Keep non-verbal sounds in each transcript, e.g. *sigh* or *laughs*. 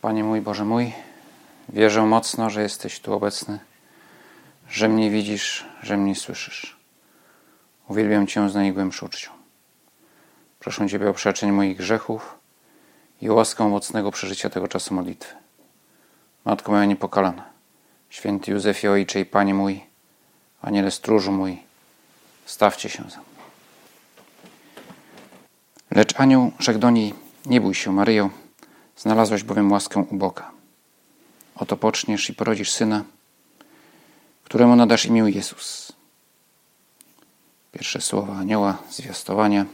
Panie mój, Boże mój, wierzę mocno, że jesteś tu obecny, że mnie widzisz, że mnie słyszysz. Uwielbiam Cię z najgłębszą czcią. Proszę Ciebie o przeczeń moich grzechów i łaskę mocnego przeżycia tego czasu modlitwy. Matko moja niepokalana, święty Józefie Ojcze i Panie mój, Aniele stróżu mój, stawcie się za mną. Lecz anioł rzekł do niej, nie bój się Maryjo, znalazłaś bowiem łaskę u Boga. Oto poczniesz i porodzisz syna, któremu nadasz imię Jezus. Pierwsze słowa anioła, zwiastowania.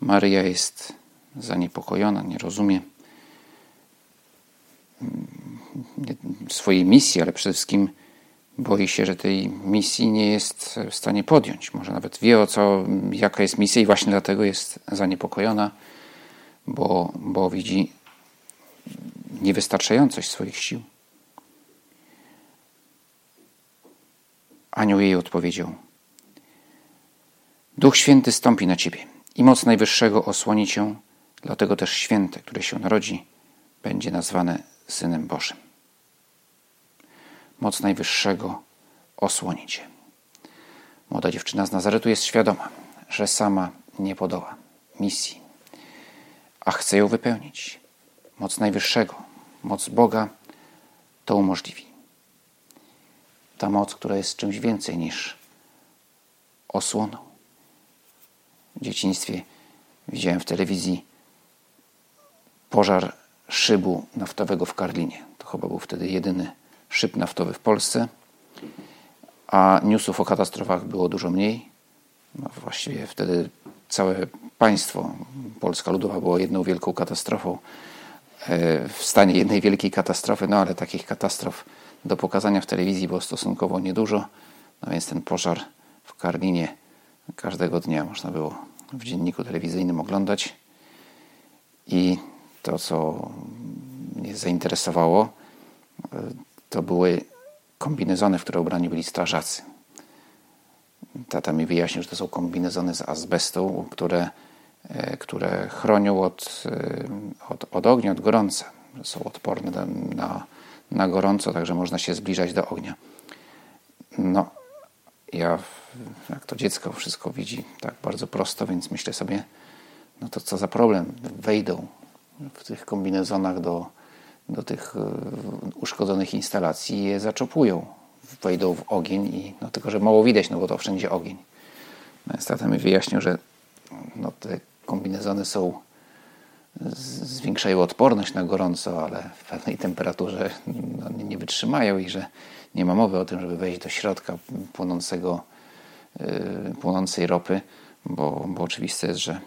Maryja jest zaniepokojona, nie rozumie swojej misji, ale przede wszystkim boi się, że tej misji nie jest w stanie podjąć. Może nawet wie o co, jaka jest misja i właśnie dlatego jest zaniepokojona, bo, bo widzi niewystarczającość swoich sił. Anioł jej odpowiedział: Duch Święty stąpi na ciebie i moc Najwyższego osłoni cię, dlatego też święte, które się narodzi, będzie nazwane Synem Bożym. Moc Najwyższego osłoni cię. Młoda dziewczyna z Nazaretu jest świadoma, że sama nie podoła misji, a chce ją wypełnić. Moc Najwyższego, moc Boga to umożliwi. Ta moc, która jest czymś więcej niż osłoną. W dzieciństwie widziałem w telewizji pożar szybu naftowego w Karlinie. To chyba był wtedy jedyny szyb naftowy w Polsce, a newsów o katastrofach było dużo mniej. No właściwie wtedy całe państwo, Polska Ludowa, było jedną wielką katastrofą, w stanie jednej wielkiej katastrofy, no ale takich katastrof do pokazania w telewizji było stosunkowo niedużo, no więc ten pożar w Karlinie każdego dnia można było w dzienniku telewizyjnym oglądać. I to, co mnie zainteresowało, to były kombinezony, w które ubrani byli strażacy. Tata mi wyjaśnił, że to są kombinezony z azbestu, które, e, które chronią od, e, od, od ognia, od gorąca. Są odporne na, na gorąco, także można się zbliżać do ognia. No, ja jak to dziecko wszystko widzi tak bardzo prosto, więc myślę sobie, no to co za problem, wejdą w tych kombinezonach do, do tych e, uszkodzonych instalacji i je zaczopują, wejdą w ogień i no tylko, że mało widać, no bo to wszędzie ogień. No, tata mi wyjaśnił, że no, te kombinezony są zwiększają odporność na gorąco, ale w pewnej temperaturze no, nie wytrzymają i że nie ma mowy o tym, żeby wejść do środka płonącego, yy, płonącej ropy, bo, bo oczywiste jest, że,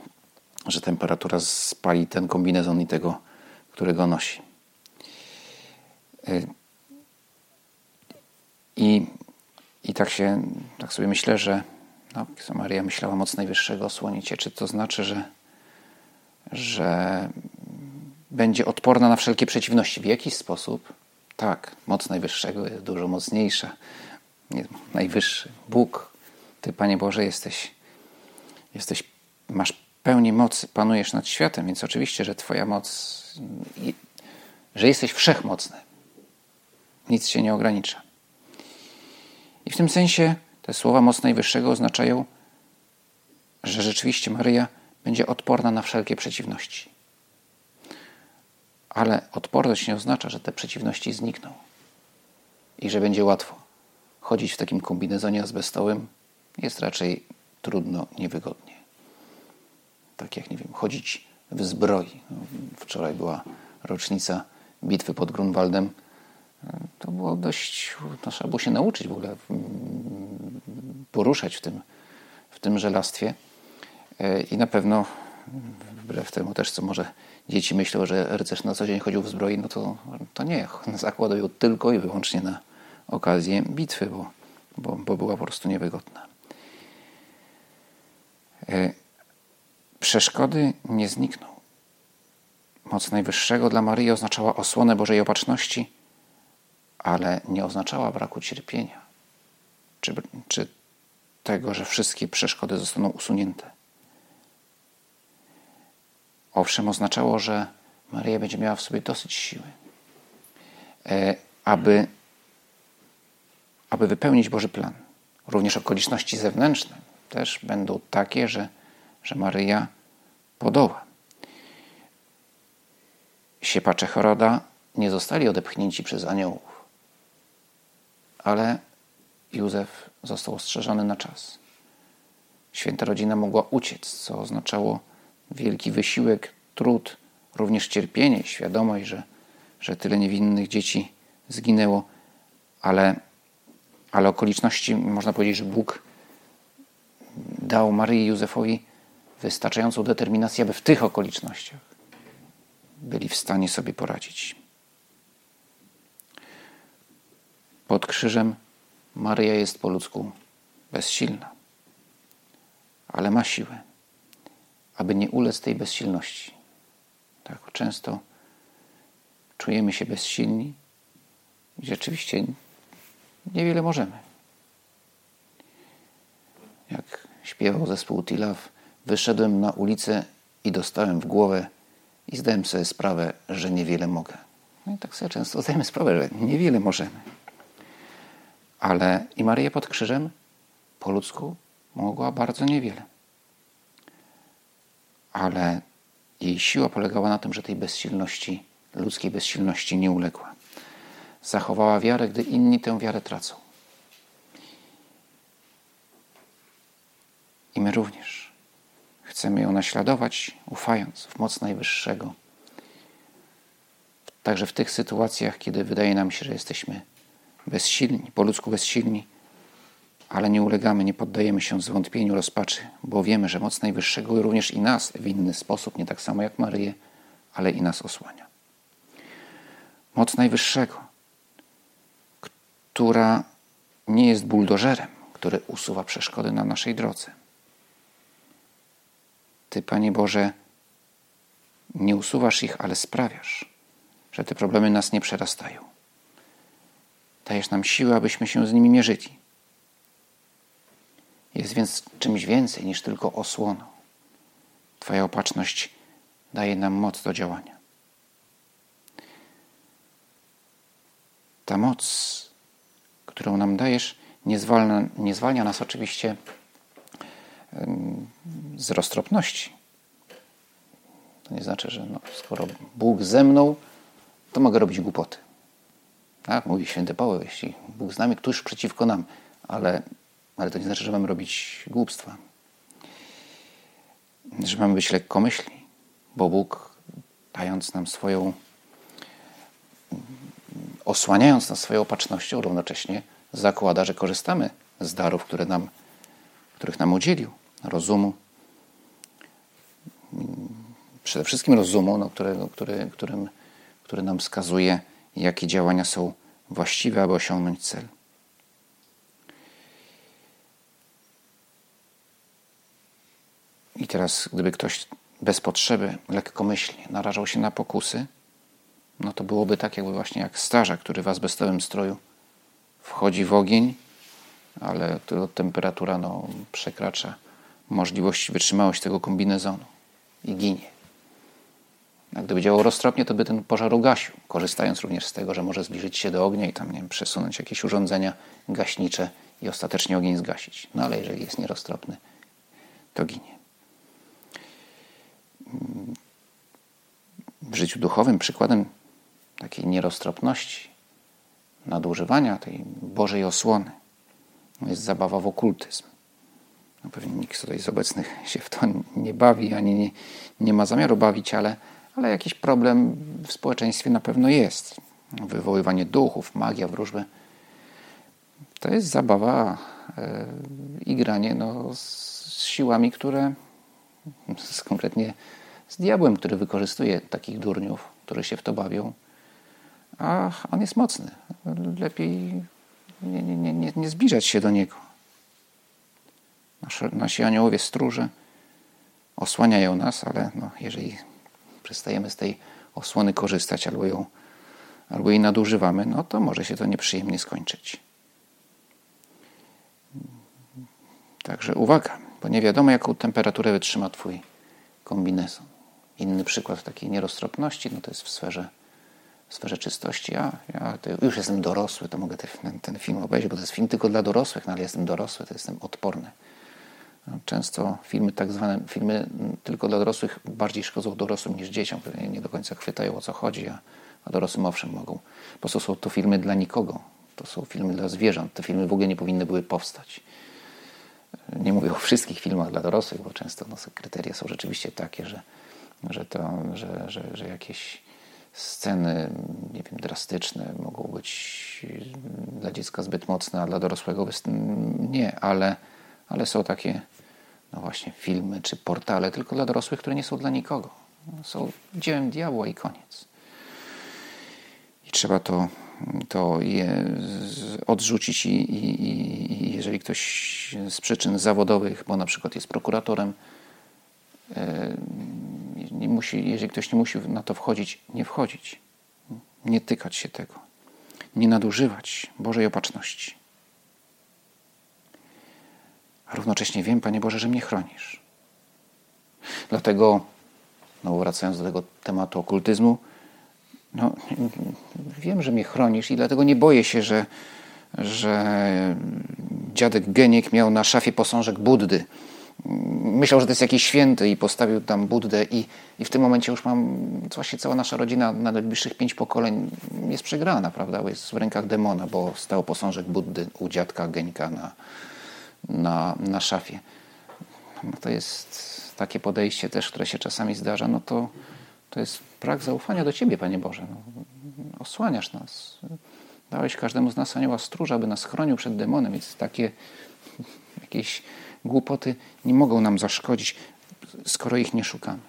że temperatura spali ten kombinezon i tego, którego nosi. Yy. I, I tak się, tak sobie myślę, że no, Maria myślała moc Najwyższego osłonić Czy to znaczy, że, że będzie odporna na wszelkie przeciwności? W jakiś sposób? Tak, moc Najwyższego jest dużo mocniejsza. Najwyższy, Bóg, Ty, Panie Boże, jesteś, jesteś, masz pełnię mocy, panujesz nad światem, więc oczywiście, że Twoja moc, że jesteś wszechmocny. Nic się nie ogranicza. I w tym sensie te słowa moc Najwyższego oznaczają, że rzeczywiście Maryja będzie odporna na wszelkie przeciwności. Ale odporność nie oznacza, że te przeciwności znikną i że będzie łatwo. Chodzić w takim kombinezonie azbestowym jest raczej trudno, niewygodnie. Tak jak, nie wiem, chodzić w zbroi. Wczoraj była rocznica bitwy pod Grunwaldem. To było dość, no, trzeba było się nauczyć w ogóle mm, poruszać w tym, w tym żelastwie. E, I na pewno, wbrew temu też, co może dzieci myślą, że rycerz na co dzień chodził w zbroi, no to, to nie. *laughs* Zakładał ją tylko i wyłącznie na okazję bitwy, bo, bo, bo była po prostu niewygodna. E, przeszkody nie znikną. Moc Najwyższego dla Maryi oznaczała osłonę Bożej Opatrzności, ale nie oznaczała braku cierpienia, czy, czy tego, że wszystkie przeszkody zostaną usunięte. Owszem, oznaczało, że Maryja będzie miała w sobie dosyć siły, e, aby, aby wypełnić Boży plan. Również okoliczności zewnętrzne też będą takie, że, że Maryja podoła. Siepacze Heroda nie zostali odepchnięci przez aniołów, ale Józef został ostrzeżony na czas. Święta rodzina mogła uciec, co oznaczało wielki wysiłek, trud, również cierpienie i świadomość, że, że tyle niewinnych dzieci zginęło, ale, ale okoliczności, można powiedzieć, że Bóg dał Maryi i Józefowi wystarczającą determinację, aby w tych okolicznościach byli w stanie sobie poradzić. Pod krzyżem Maryja jest po ludzku bezsilna, ale ma siłę, aby nie ulec tej bezsilności. Tak często czujemy się bezsilni i rzeczywiście niewiele możemy. Jak śpiewał zespół Tilaw, wyszedłem na ulicę i dostałem w głowę i zdałem sobie sprawę, że niewiele mogę. No i tak sobie często zdajemy sprawę, że niewiele możemy. Ale i Maryja pod krzyżem po ludzku mogła bardzo niewiele. Ale jej siła polegała na tym, że tej bezsilności, ludzkiej bezsilności nie uległa. Zachowała wiarę, gdy inni tę wiarę tracą. I my również chcemy ją naśladować, ufając w moc Najwyższego. Także w tych sytuacjach, kiedy wydaje nam się, że jesteśmy bezsilni, po ludzku bezsilni, ale nie ulegamy, nie poddajemy się zwątpieniu, rozpaczy, bo wiemy, że moc Najwyższego również i nas w inny sposób, nie tak samo jak Maryję, ale i nas osłania. Moc Najwyższego, która nie jest buldożerem, który usuwa przeszkody na naszej drodze. Ty, Panie Boże, nie usuwasz ich, ale sprawiasz, że te problemy nas nie przerastają. Dajesz nam siłę, abyśmy się z nimi mierzyli. Jest więc czymś więcej niż tylko osłoną. Twoja opatrzność daje nam moc do działania. Ta moc, którą nam dajesz, nie zwalnia, nie zwalnia nas oczywiście z roztropności. To nie znaczy, że no, skoro Bóg ze mną, to mogę robić głupoty. Tak, mówi święty Paweł, jeśli Bóg z nami, któż przeciwko nam. Ale, ale to nie znaczy, że mamy robić głupstwa. Że mamy być lekkomyślni, bo Bóg, dając nam swoją, osłaniając nas swoją opatrznością, równocześnie zakłada, że korzystamy z darów, które nam, których nam udzielił. Rozumu, przede wszystkim rozumu, no, którego, który, którym, który nam wskazuje, jakie działania są właściwe, aby osiągnąć cel. I teraz, gdyby ktoś bez potrzeby, lekkomyślnie narażał się na pokusy, no to byłoby tak, jakby właśnie jak starza, który w azbestowym stroju wchodzi w ogień, ale którego temperatura no, przekracza możliwości wytrzymałość tego kombinezonu i ginie. Gdyby działał roztropnie, to by ten pożar ugasił, korzystając również z tego, że może zbliżyć się do ognia i tam nie wiem, przesunąć jakieś urządzenia gaśnicze i ostatecznie ogień zgasić. No ale jeżeli jest nieroztropny, to ginie. W życiu duchowym przykładem takiej nieroztropności, nadużywania tej Bożej osłony jest zabawa w okultyzm. No pewnie nikt tutaj z obecnych się w to nie bawi, ani nie, nie ma zamiaru bawić, ale, ale jakiś problem w społeczeństwie na pewno jest. Wywoływanie duchów, magia, wróżby. To jest zabawa e, i granie no, z siłami, które *laughs* z, konkretnie z diabłem, który wykorzystuje takich durniów, które się w to bawią. A on jest mocny. Lepiej nie, nie, nie, nie zbliżać się do niego. Nasze, nasi aniołowie stróże osłaniają nas, ale no, jeżeli przestajemy z tej osłony korzystać albo, ją, albo jej nadużywamy, no to może się to nieprzyjemnie skończyć. Także uwaga, bo nie wiadomo, jaką temperaturę wytrzyma Twój kombinezon. Inny przykład takiej nieroztropności no to jest w sferze, w sferze czystości. Ja, ja już jestem dorosły, to mogę ten, ten film obejrzeć, bo to jest film tylko dla dorosłych, no ale jestem dorosły, to jestem odporny. Często filmy tak zwane, filmy tylko dla dorosłych bardziej szkodzą dorosłym niż dzieciom, które nie do końca chwytają o co chodzi, a, a dorosłym owszem mogą. Po prostu są to filmy dla nikogo. To są filmy dla zwierząt. Te filmy w ogóle nie powinny były powstać. Nie mówię o wszystkich filmach dla dorosłych, bo często no, kryteria są rzeczywiście takie, że, że, to, że, że, że jakieś sceny, nie wiem, drastyczne mogą być dla dziecka zbyt mocne, a dla dorosłego nie, ale, ale są takie no właśnie filmy czy portale tylko dla dorosłych, które nie są dla nikogo. Są dziełem diabła i koniec. I trzeba to to je odrzucić i, i, i, jeżeli ktoś z przyczyn zawodowych, bo na przykład jest prokuratorem, e, nie musi, jeżeli ktoś nie musi na to wchodzić, nie wchodzić, nie tykać się tego, nie nadużywać Bożej opatrzności. A równocześnie wiem, Panie Boże, że mnie chronisz. Dlatego, no wracając do tego tematu okultyzmu, no, wiem, że mnie chronisz i dlatego nie boję się, że, że dziadek Geniek miał na szafie posążek Buddy. Myślał, że to jest jakiś święty i postawił tam Buddę i, i w tym momencie już mam, właśnie cała nasza rodzina na najbliższych pięć pokoleń jest przegrana, prawda? Jest w rękach demona, bo stał posążek Buddy u dziadka Genika na, na, na szafie. No to jest takie podejście też, które się czasami zdarza, no to to jest brak zaufania do Ciebie, Panie Boże. No, osłaniasz nas. Dałeś każdemu z nas anioła stróża, aby nas chronił przed demonem, więc takie jakieś głupoty nie mogą nam zaszkodzić, skoro ich nie szukamy.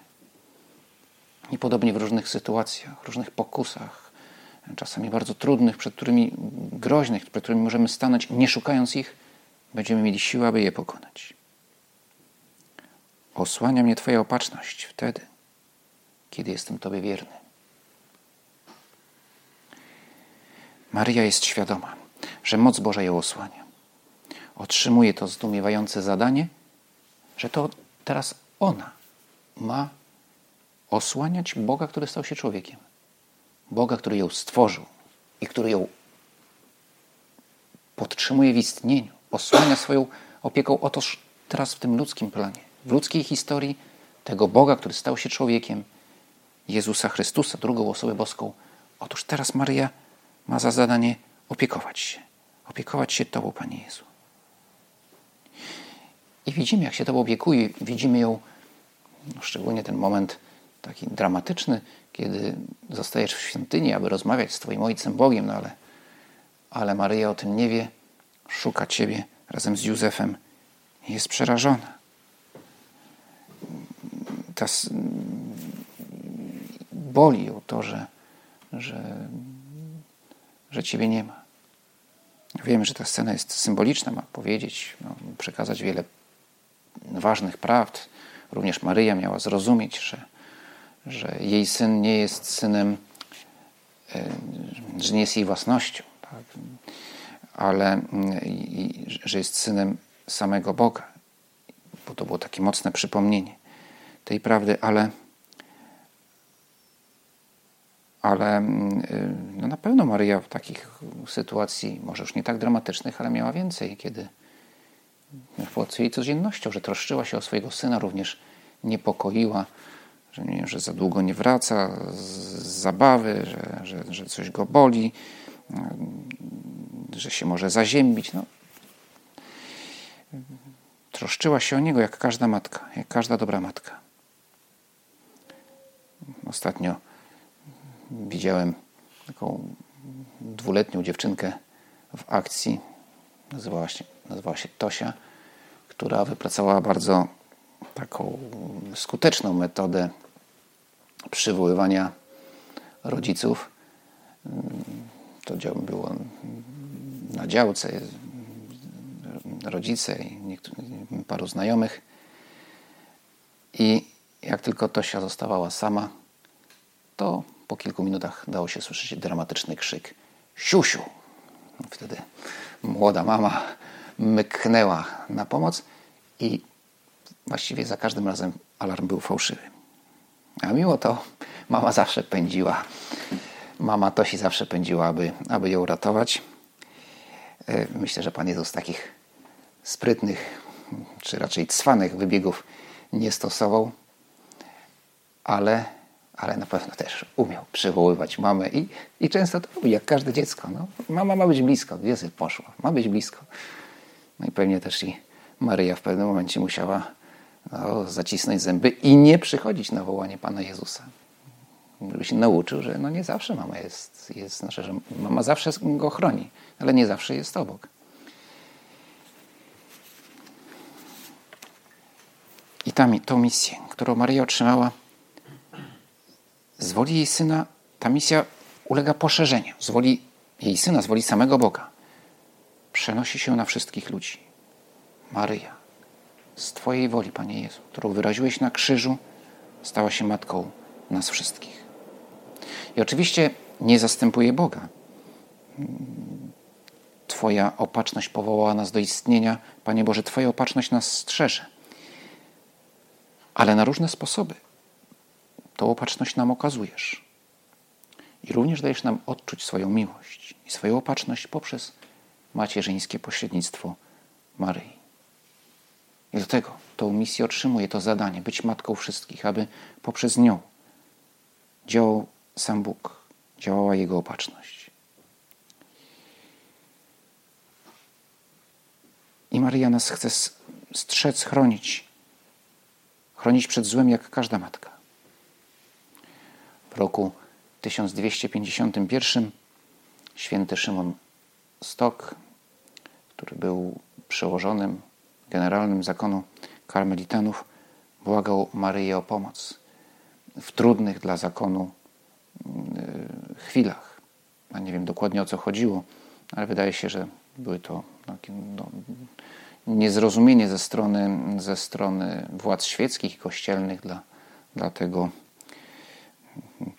I podobnie w różnych sytuacjach, różnych pokusach, czasami bardzo trudnych, przed którymi groźnych, przed którymi możemy stanąć, nie szukając ich, będziemy mieli siłę, aby je pokonać. Osłania mnie Twoja opatrzność wtedy, kiedy jestem Tobie wierny. Maria jest świadoma, że moc Boża ją osłania. Otrzymuje to zdumiewające zadanie, że to teraz ona ma osłaniać Boga, który stał się człowiekiem. Boga, który ją stworzył i który ją podtrzymuje w istnieniu, osłania swoją opieką. Otóż teraz w tym ludzkim planie, w ludzkiej historii tego Boga, który stał się człowiekiem, Jezusa Chrystusa, drugą osobę boską. Otóż teraz Maria ma za zadanie opiekować się. Opiekować się Tobą, Panie Jezu. I widzimy, jak się Tobą opiekuje. Widzimy ją, no szczególnie ten moment taki dramatyczny, kiedy zostajesz w świątyni, aby rozmawiać z Twoim Ojcem Bogiem, no ale, ale Maryja o tym nie wie, szuka Ciebie razem z Józefem i jest przerażona. Ta, boli ją to, że, że, że Ciebie nie ma. Wiemy, że ta scena jest symboliczna, ma powiedzieć, no, przekazać wiele ważnych prawd. Również Maryja miała zrozumieć, że, że jej syn nie jest synem, e, że nie jest jej własnością, tak? Ale i, że jest synem samego Boga. Bo to było takie mocne przypomnienie tej prawdy, ale ale mm, y, no na pewno Maryja w takich sytuacji, może już nie tak dramatycznych, ale miała więcej, kiedy było jej codziennością, że troszczyła się o swojego syna, również niepokoiła, że, nie, że za długo nie wraca z zabawy, że, że, że coś go boli, że się może zaziębić. No. Troszczyła się o niego jak każda matka, jak każda dobra matka. Ostatnio widziałem taką dwuletnią dziewczynkę w akcji, nazywała się, nazywała się Tosia, która wypracowała bardzo taką skuteczną metodę przywoływania rodziców. To było na działce, rodzice i paru znajomych. I jak tylko Tosia zostawała sama, to po kilku minutach dało się słyszeć dramatyczny krzyk siusiu. Wtedy młoda mama myknęła na pomoc i właściwie za każdym razem alarm był fałszywy. A mimo to mama zawsze pędziła. Mama Tosi zawsze pędziła, aby, aby ją ratować. E, myślę, że Pan Jezus takich sprytnych, czy raczej cwanych wybiegów nie stosował, ale, ale na pewno też umiał przywoływać mamę i, i często to robi, jak każde dziecko. No, mama ma być blisko, gdzie poszła? Ma być blisko. No i pewnie też i Maryja w pewnym momencie musiała no, zacisnąć zęby i nie przychodzić na wołanie Pana Jezusa. Żeby się nauczył, że no nie zawsze mama jest, jest znaczy, że mama zawsze go chroni, ale nie zawsze jest obok. I ta, tą misję, którą Maryja otrzymała z woli jej syna, ta misja ulega poszerzeniu. Z woli jej syna, z woli samego Boga. Przenosi się na wszystkich ludzi. Maryja, z Twojej woli, Panie Jezu, którą wyraziłeś na krzyżu, stała się matką nas wszystkich. I oczywiście nie zastępuje Boga. Twoja opatrzność powołała nas do istnienia. Panie Boże, Twoja opatrzność nas strzeże. Ale na różne sposoby tą opatrzność nam okazujesz. I również dajesz nam odczuć swoją miłość i swoją opatrzność poprzez macierzyńskie pośrednictwo Maryi. I do tego tą misję otrzymuje, to zadanie, być matką wszystkich, aby poprzez nią działał sam Bóg, działała Jego opatrzność. I Maryja nas chce strzec, chronić, chronić przed złem jak każda matka. W roku 1251 święty Szymon Stok, który był przełożonym generalnym zakonu karmelitanów, błagał Maryję o pomoc w trudnych dla zakonu chwilach. Ja nie wiem dokładnie o co chodziło, ale wydaje się, że były to no, niezrozumienie ze strony, ze strony władz świeckich i kościelnych dla, dla tego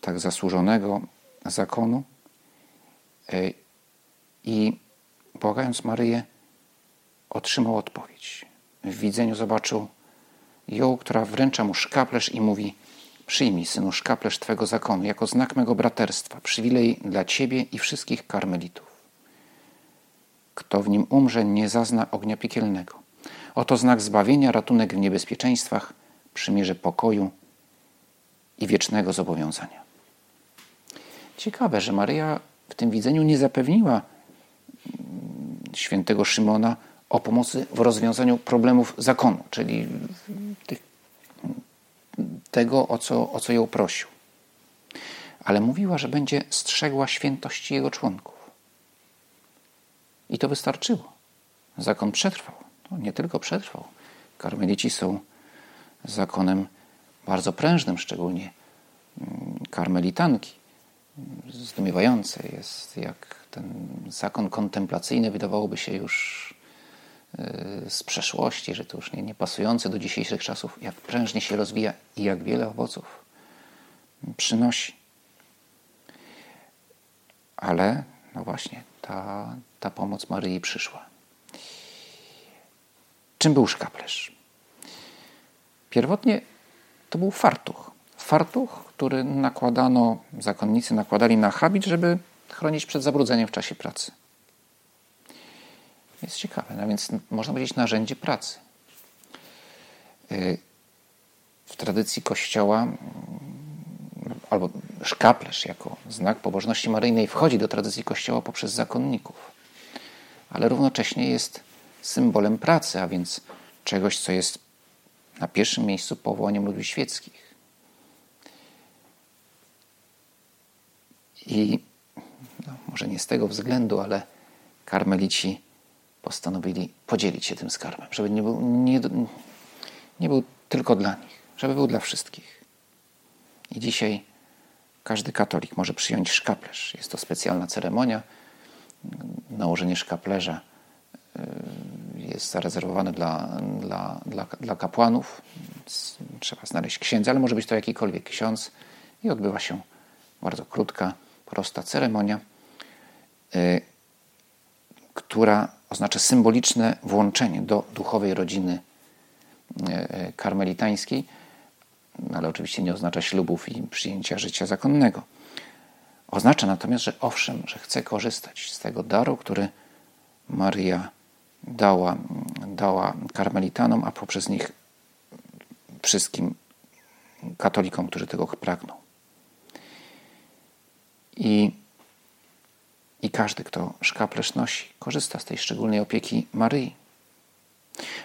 tak zasłużonego zakonu. Y, I błagając Maryję, otrzymał odpowiedź. W widzeniu zobaczył ją, która wręcza mu szkaplerz i mówi: Przyjmij, synu, szkaplerz Twego zakonu jako znak mego braterstwa, przywilej dla Ciebie i wszystkich karmelitów. Kto w nim umrze, nie zazna ognia piekielnego. Oto znak zbawienia, ratunek w niebezpieczeństwach, przymierze pokoju i wiecznego zobowiązania. Ciekawe, że Maryja w tym widzeniu nie zapewniła świętego Szymona o pomocy w rozwiązaniu problemów zakonu, czyli tych, tego, o co, o co ją prosił. Ale mówiła, że będzie strzegła świętości jego członków. I to wystarczyło. Zakon przetrwał. No, nie tylko przetrwał. Karmelici są zakonem bardzo prężnym, szczególnie mm, karmelitanki. Zdumiewające jest, jak ten zakon kontemplacyjny wydawałoby się już z przeszłości, że to już nie, nie pasujące do dzisiejszych czasów, jak prężnie się rozwija i jak wiele owoców przynosi. Ale, no właśnie, ta, ta pomoc Maryi przyszła. Czym był szkaplerz? Pierwotnie to był fartuch. Fartuch, który nakładano, zakonnicy nakładali na habit, żeby chronić przed zabrudzeniem w czasie pracy. Jest ciekawe, no więc można powiedzieć narzędzie pracy. Y, w tradycji Kościoła mm, albo szkaplerz jako znak pobożności maryjnej wchodzi do tradycji Kościoła poprzez zakonników, ale równocześnie jest symbolem pracy, a więc czegoś, co jest na pierwszym miejscu powołaniem ludzi świeckich. I no, może nie z tego względu, ale karmelici postanowili podzielić się tym skarbem, żeby nie był, nie, nie był tylko dla nich, żeby był dla wszystkich. I dzisiaj każdy katolik może przyjąć szkaplerz. Jest to specjalna ceremonia. Nałożenie szkaplerza y, jest zarezerwowane dla, dla, dla, dla kapłanów. Trzeba znaleźć księdza, ale może być to jakikolwiek ksiądz. I odbywa się bardzo krótka, prosta ceremonia, y, która oznacza symboliczne włączenie do duchowej rodziny e, e, karmelitańskiej, ale oczywiście nie oznacza ślubów i przyjęcia życia zakonnego. Oznacza natomiast, że owszem, że chce korzystać z tego daru, który Maria dała, dała karmelitanom, a poprzez nich wszystkim katolikom, którzy tego pragną. I, I każdy, kto szkaplerz nosi, korzysta z tej szczególnej opieki Maryi.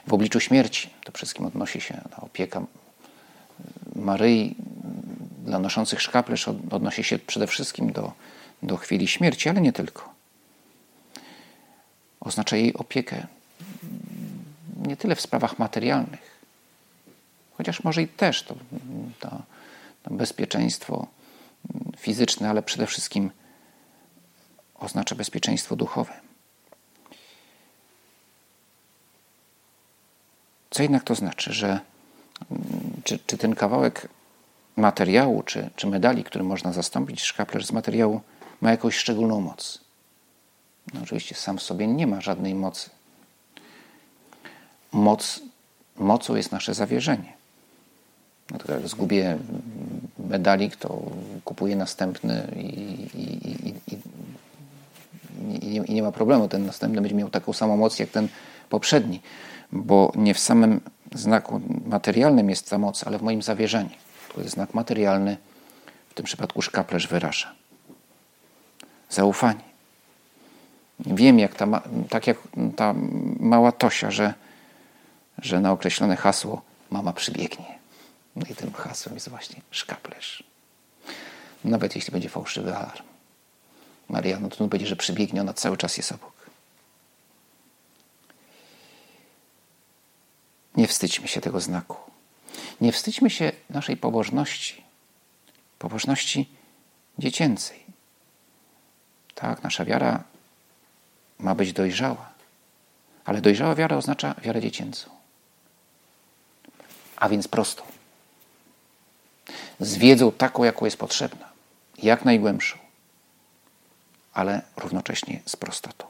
W obliczu śmierci, to wszystkim odnosi się ta opieka Maryi dla noszących szkaplerz, odnosi się przede wszystkim do, do chwili śmierci, ale nie tylko. Oznacza jej opiekę nie tyle w sprawach materialnych, chociaż może i też to, to, to bezpieczeństwo fizyczne, ale przede wszystkim oznacza bezpieczeństwo duchowe. Co jednak to znaczy, że czy, czy ten kawałek materiału, czy, czy medali, który można zastąpić szkaplerz z materiału, ma jakąś szczególną moc? No oczywiście sam w sobie nie ma żadnej mocy. Moc, mocą jest nasze zawierzenie. No to jak zgubię medalik, to kupuję następny i, i, i, i, nie, i nie ma problemu. Ten następny będzie miał taką samą moc jak ten poprzedni, bo nie w samym znaku materialnym jest ta moc, ale w moim zawierzeniu. To jest znak materialny, w tym przypadku szkaplerz wyraża. Zaufanie. Wiem, jak ta, tak jak ta mała Tosia, że, że na określone hasło mama przybiegnie. No i tym hasłem jest właśnie szkaplerz. Nawet jeśli będzie fałszywy alarm. Maria, no to będzie, że przybiegnie, ona cały czas jest obok. Nie wstydźmy się tego znaku. Nie wstydźmy się naszej pobożności. Pobożności dziecięcej. Tak, nasza wiara ma być dojrzała. Ale dojrzała wiara oznacza wiarę dziecięcą. A więc prostą z wiedzą taką, jaką jest potrzebna, jak najgłębszą, ale równocześnie z prostotą.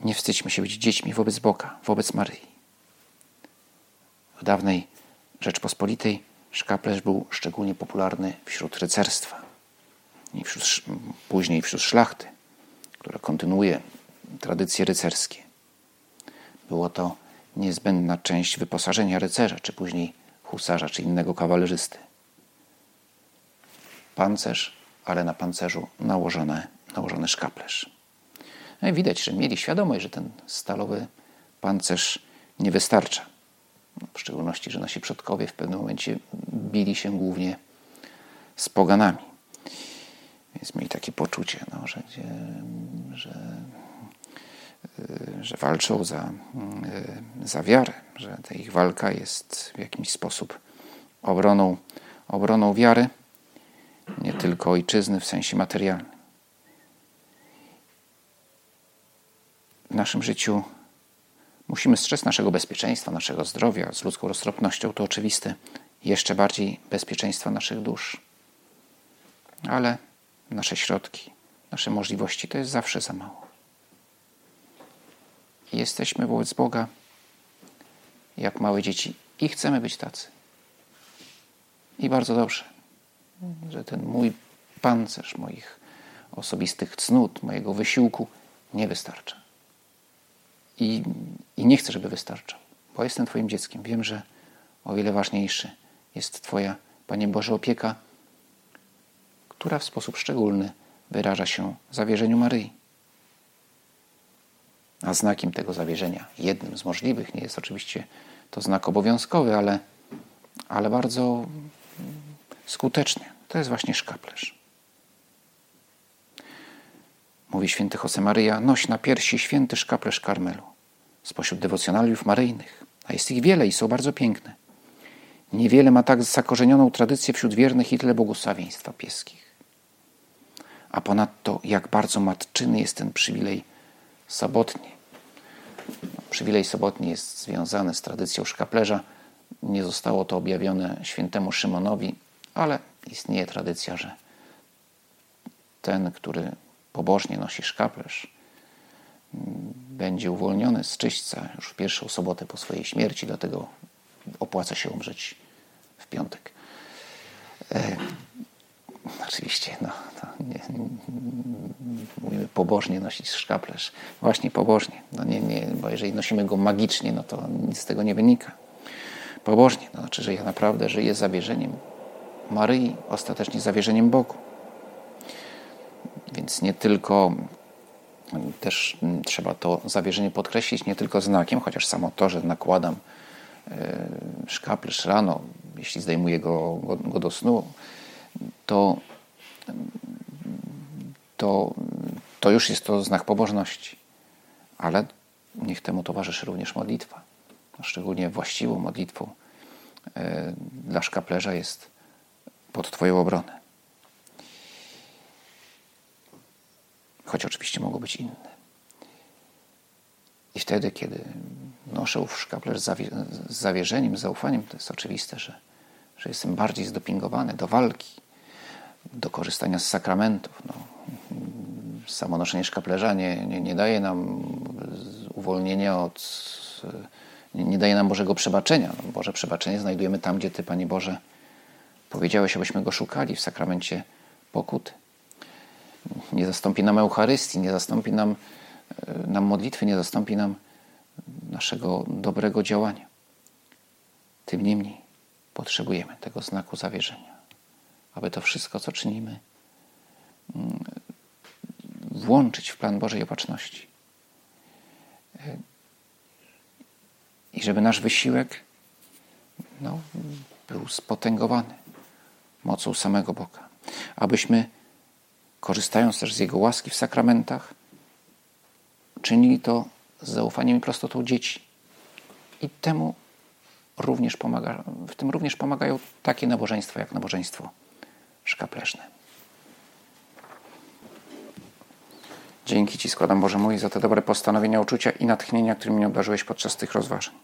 Nie wstydźmy się być dziećmi wobec Boga, wobec Maryi. W dawnej Rzeczpospolitej szkaplerz był szczególnie popularny wśród rycerstwa i wśród, później wśród szlachty, która kontynuuje tradycje rycerskie. Było to niezbędna część wyposażenia rycerza, czy później husarza, czy innego kawalerzysty. Pancerz, ale na pancerzu nałożone, nałożony szkaplerz. No i widać, że mieli świadomość, że ten stalowy pancerz nie wystarcza. W szczególności, że nasi przodkowie w pewnym momencie bili się głównie z poganami. Więc mieli takie poczucie, no, że, że Y, że walczą za, y, za wiarę, że ta ich walka jest w jakiś sposób obroną, obroną wiary, nie tylko ojczyzny w sensie materialnym. W naszym życiu musimy strzec naszego bezpieczeństwa, naszego zdrowia z ludzką roztropnością, to oczywiste, jeszcze bardziej bezpieczeństwa naszych dusz. Ale nasze środki, nasze możliwości to jest zawsze za mało jesteśmy wobec Boga jak małe dzieci i chcemy być tacy. I bardzo dobrze, że ten mój pancerz moich osobistych cnót, mojego wysiłku nie wystarcza. I, I nie chcę, żeby wystarczał, bo jestem Twoim dzieckiem. Wiem, że o wiele ważniejszy jest Twoja, Panie Boże, opieka, która w sposób szczególny wyraża się w zawierzeniu Maryi. A znakiem tego zawierzenia, jednym z możliwych, nie jest oczywiście to znak obowiązkowy, ale, ale bardzo skuteczny. To jest właśnie szkaplerz. Mówi święty Josemaryja, noś na piersi święty szkaplerz Karmelu spośród dewocjonaliów maryjnych, a jest ich wiele i są bardzo piękne. Niewiele ma tak zakorzenioną tradycję wśród wiernych i tyle błogosławieństwa pieskich. A ponadto, jak bardzo matczyny jest ten przywilej sobotni. Przywilej sobotni jest związany z tradycją szkaplerza. Nie zostało to objawione świętemu Szymonowi, ale istnieje tradycja, że ten, który pobożnie nosi szkaplerz, będzie uwolniony z czyśćca już w pierwszą sobotę po swojej śmierci, dlatego opłaca się umrzeć w piątek. E, oczywiście, no, nie, mówimy pobożnie nosić szkaplerz. Właśnie pobożnie. No nie, nie, bo jeżeli nosimy go magicznie, no to nic z tego nie wynika. Pobożnie, to znaczy, że ja naprawdę żyję zawierzeniem Maryi, ostatecznie zawierzeniem Bogu. Więc nie tylko też trzeba to zawierzenie podkreślić nie tylko znakiem, chociaż samo to, że nakładam e, szkaplerz rano, jeśli zdejmuję go, go, go do snu, to, to, to już jest to znak pobożności. Ale niech temu towarzyszy również modlitwa. Szczególnie właściwą modlitwą e, dla szkaplerza jest pod Twoją obronę. choć oczywiście mogą być inne. I wtedy, kiedy noszę w szkaplerz z zawierzeniem, z zaufaniem, to jest oczywiste, że, że jestem bardziej zdopingowany do walki, do korzystania z sakramentów. No, samo noszenie szkaplerza nie, nie, nie daje nam uwolnienia od. Nie, nie daje nam Bożego przebaczenia. No, Boże przebaczenie znajdujemy tam, gdzie Ty, Panie Boże, powiedziałeś, abyśmy go szukali w sakramencie pokuty nie zastąpi nam Eucharystii, nie zastąpi nam, e, nam modlitwy, nie zastąpi nam naszego dobrego działania. Tym niemniej potrzebujemy tego znaku zawierzenia, aby to wszystko, co czynimy, mm, włączyć w plan Bożej opatrzności. E, I żeby nasz wysiłek no, był spotęgowany mocą samego Boga. Abyśmy korzystając też z Jego łaski w sakramentach, czynili to z zaufaniem i prostotą dzieci. I temu również pomaga, w tym również pomagają takie nabożeństwa jak nabożeństwo szkapleżne. Dzięki Ci składam, Boże mój, za te dobre postanowienia, uczucia i natchnienia, którymi mnie obdarzyłeś podczas tych rozważań.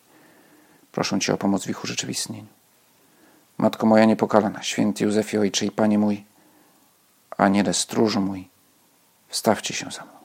Proszę Cię o pomoc w ich urzeczywistnieniu. Matko moja niepokalana, święty Józefie Ojcze i Panie mój, Aniele stróżu mój, wstawcie się za mną.